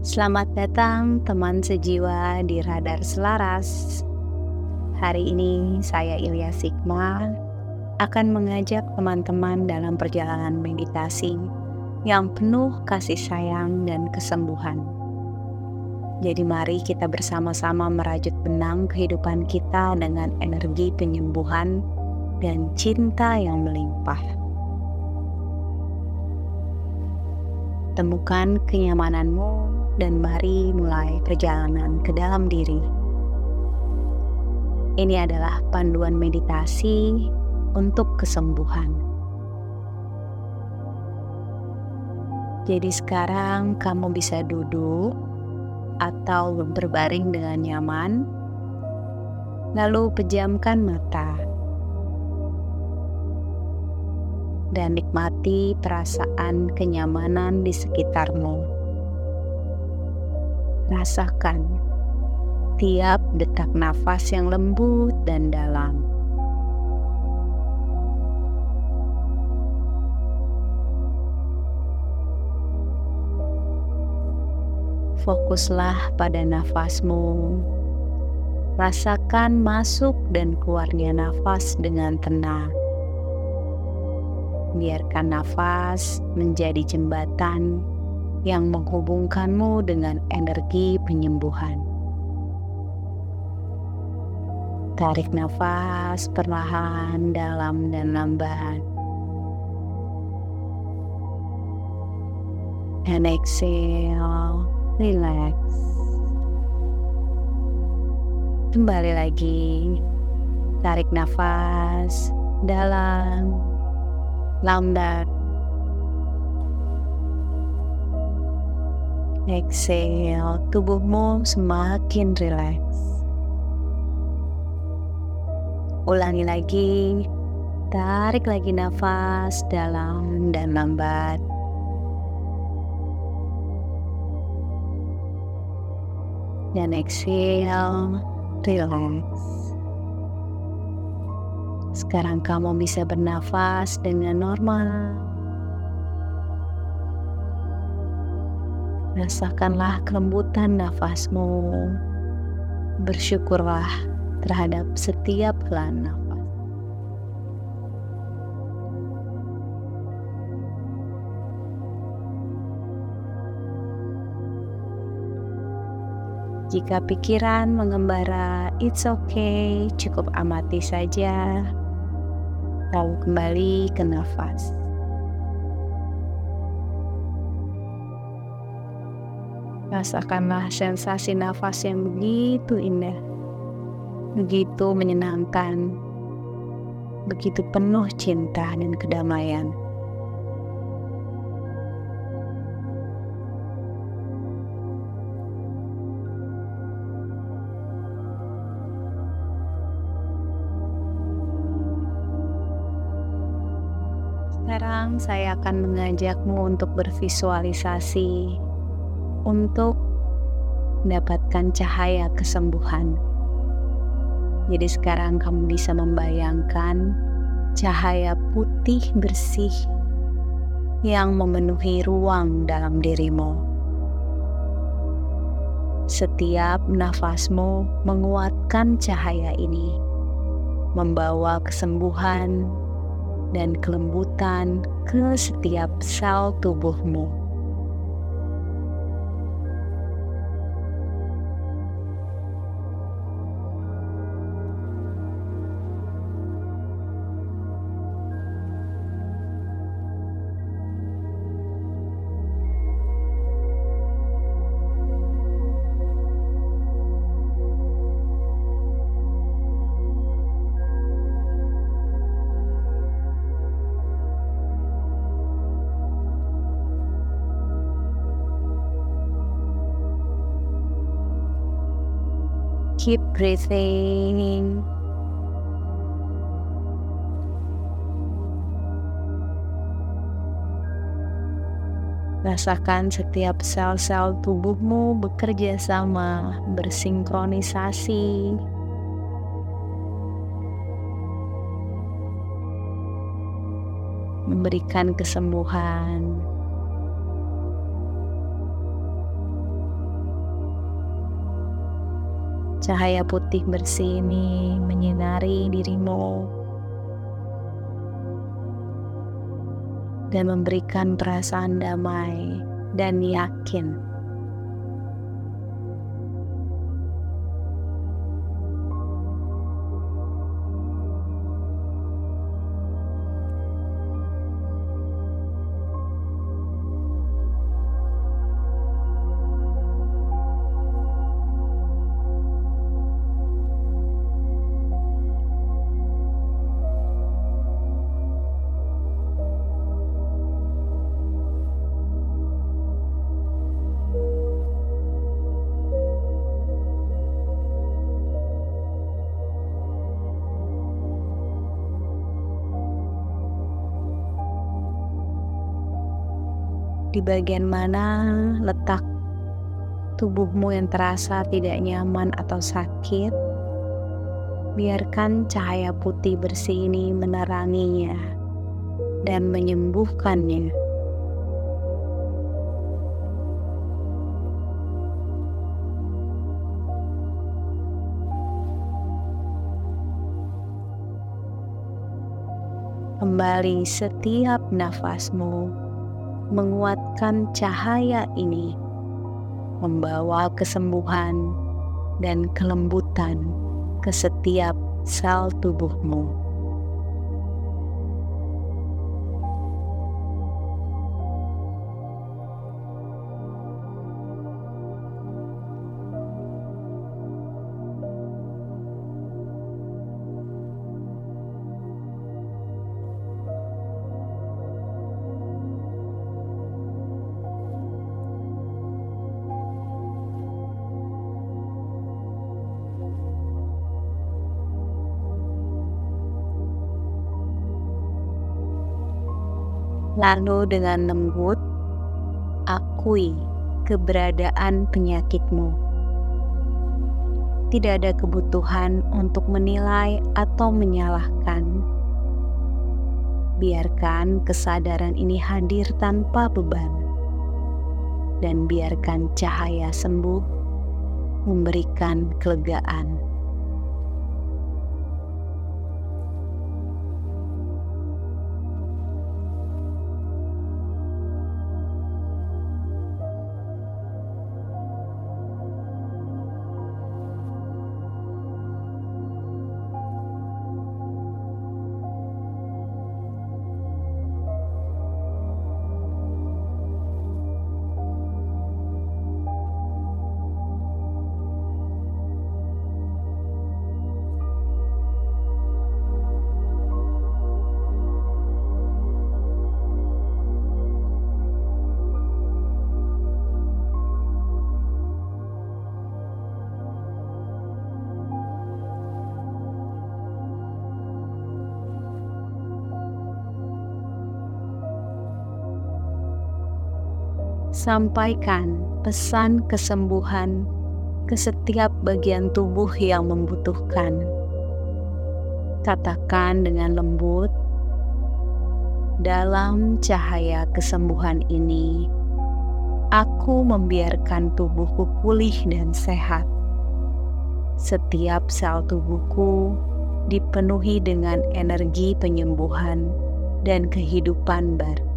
Selamat datang teman sejiwa di Radar Selaras. Hari ini saya Ilya Sigma akan mengajak teman-teman dalam perjalanan meditasi yang penuh kasih sayang dan kesembuhan. Jadi mari kita bersama-sama merajut benang kehidupan kita dengan energi penyembuhan dan cinta yang melimpah. Temukan kenyamananmu dan mari mulai perjalanan ke dalam diri. Ini adalah panduan meditasi untuk kesembuhan. Jadi sekarang kamu bisa duduk atau berbaring dengan nyaman. Lalu pejamkan mata. Dan nikmati perasaan kenyamanan di sekitarmu. Rasakan tiap detak nafas yang lembut dan dalam. Fokuslah pada nafasmu. Rasakan masuk dan keluarnya nafas dengan tenang. Biarkan nafas menjadi jembatan yang menghubungkanmu dengan energi penyembuhan. Tarik nafas perlahan, dalam, dan lambat. And exhale, relax. Kembali lagi, tarik nafas dalam, lambat, Exhale, tubuhmu semakin rileks. Ulangi lagi, tarik lagi nafas dalam dan lambat. Dan exhale, relax. Sekarang kamu bisa bernafas dengan normal. Rasakanlah kelembutan nafasmu. Bersyukurlah terhadap setiap helaan nafas. Jika pikiran mengembara, it's okay, cukup amati saja. Lalu kembali ke nafas. Rasakanlah sensasi nafas yang begitu indah, begitu menyenangkan, begitu penuh cinta dan kedamaian. Sekarang saya akan mengajakmu untuk bervisualisasi untuk mendapatkan cahaya kesembuhan. Jadi sekarang kamu bisa membayangkan cahaya putih bersih yang memenuhi ruang dalam dirimu. Setiap nafasmu menguatkan cahaya ini, membawa kesembuhan dan kelembutan ke setiap sel tubuhmu. Keep breathing. Rasakan setiap sel-sel tubuhmu bekerja sama, bersinkronisasi. Memberikan kesembuhan. Cahaya putih bersih ini menyinari dirimu dan memberikan perasaan damai dan yakin di bagian mana letak tubuhmu yang terasa tidak nyaman atau sakit, biarkan cahaya putih bersih ini meneranginya dan menyembuhkannya. Kembali setiap nafasmu menguatkan cahaya ini, membawa kesembuhan dan kelembutan ke setiap sel tubuhmu. Lalu dengan lembut, akui keberadaan penyakitmu. Tidak ada kebutuhan untuk menilai atau menyalahkan. Biarkan kesadaran ini hadir tanpa beban. Dan biarkan cahaya sembuh memberikan kelegaan. Sampaikan pesan kesembuhan ke setiap bagian tubuh yang membutuhkan. Katakan dengan lembut, dalam cahaya kesembuhan ini, aku membiarkan tubuhku pulih dan sehat. Setiap sel tubuhku dipenuhi dengan energi penyembuhan dan kehidupan baru.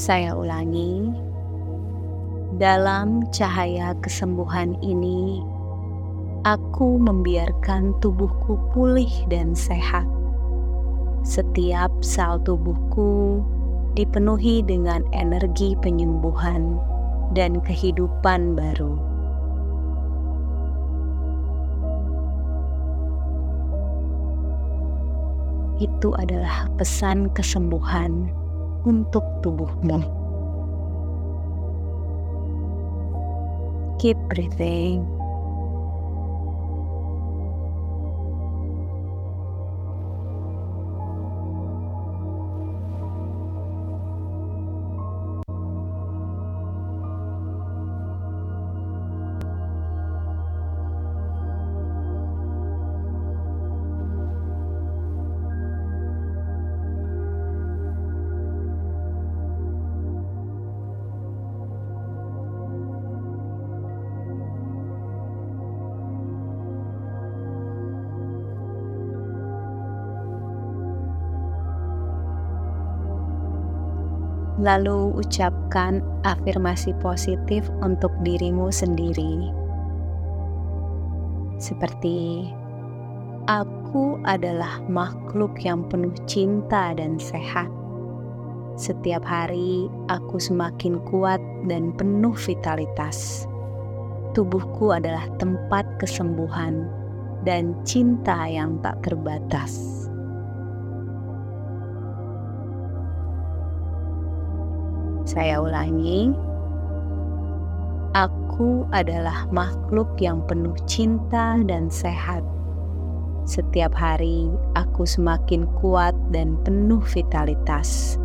Saya ulangi, dalam cahaya kesembuhan ini, aku membiarkan tubuhku pulih dan sehat. Setiap sel tubuhku dipenuhi dengan energi penyembuhan dan kehidupan baru. Itu adalah pesan kesembuhan untuk tubuhmu. Keep breathing. Lalu ucapkan afirmasi positif untuk dirimu sendiri. Seperti aku adalah makhluk yang penuh cinta dan sehat. Setiap hari aku semakin kuat dan penuh vitalitas. Tubuhku adalah tempat kesembuhan dan cinta yang tak terbatas. Saya ulangi, aku adalah makhluk yang penuh cinta dan sehat. Setiap hari aku semakin kuat dan penuh vitalitas.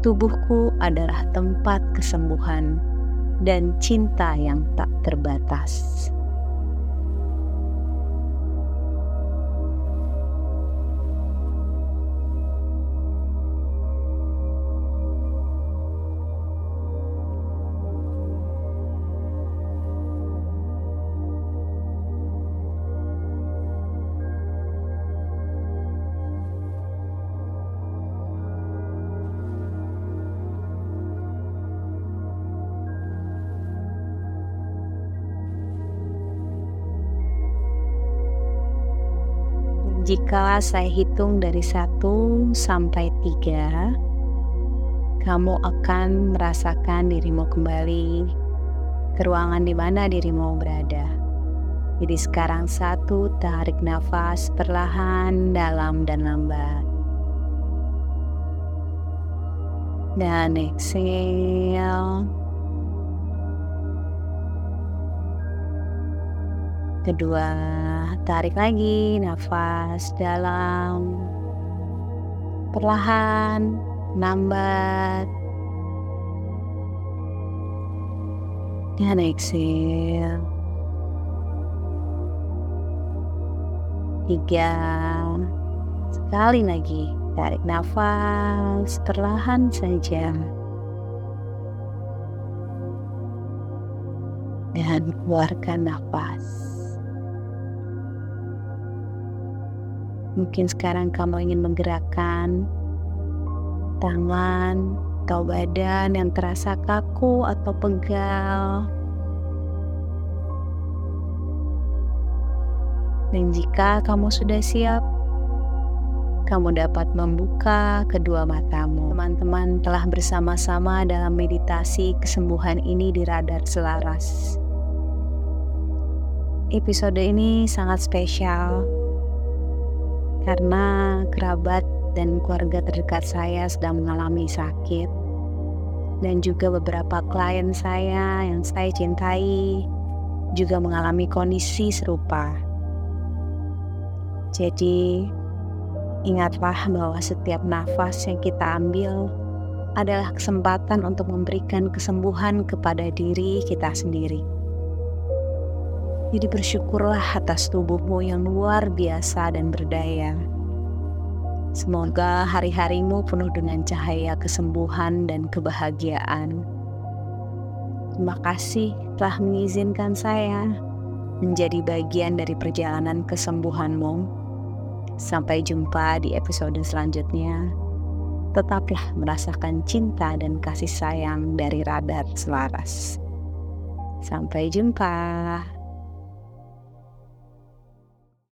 Tubuhku adalah tempat kesembuhan dan cinta yang tak terbatas. Jika saya hitung dari satu sampai tiga, kamu akan merasakan dirimu kembali ke ruangan di mana dirimu berada. Jadi sekarang satu, tarik nafas perlahan, dalam dan lambat. Dan exhale. Kedua, tarik lagi nafas dalam. Perlahan, lambat. Dan exhale. Tiga. Sekali lagi, tarik nafas perlahan saja. Dan keluarkan nafas. Mungkin sekarang kamu ingin menggerakkan tangan atau badan yang terasa kaku atau pegal. Dan jika kamu sudah siap, kamu dapat membuka kedua matamu. Teman-teman telah bersama-sama dalam meditasi kesembuhan ini di radar selaras. Episode ini sangat spesial karena kerabat dan keluarga terdekat saya sedang mengalami sakit dan juga beberapa klien saya yang saya cintai juga mengalami kondisi serupa. Jadi, ingatlah bahwa setiap nafas yang kita ambil adalah kesempatan untuk memberikan kesembuhan kepada diri kita sendiri. Jadi bersyukurlah atas tubuhmu yang luar biasa dan berdaya. Semoga hari-harimu penuh dengan cahaya kesembuhan dan kebahagiaan. Terima kasih telah mengizinkan saya menjadi bagian dari perjalanan kesembuhanmu. Sampai jumpa di episode selanjutnya. Tetaplah merasakan cinta dan kasih sayang dari radar selaras. Sampai jumpa.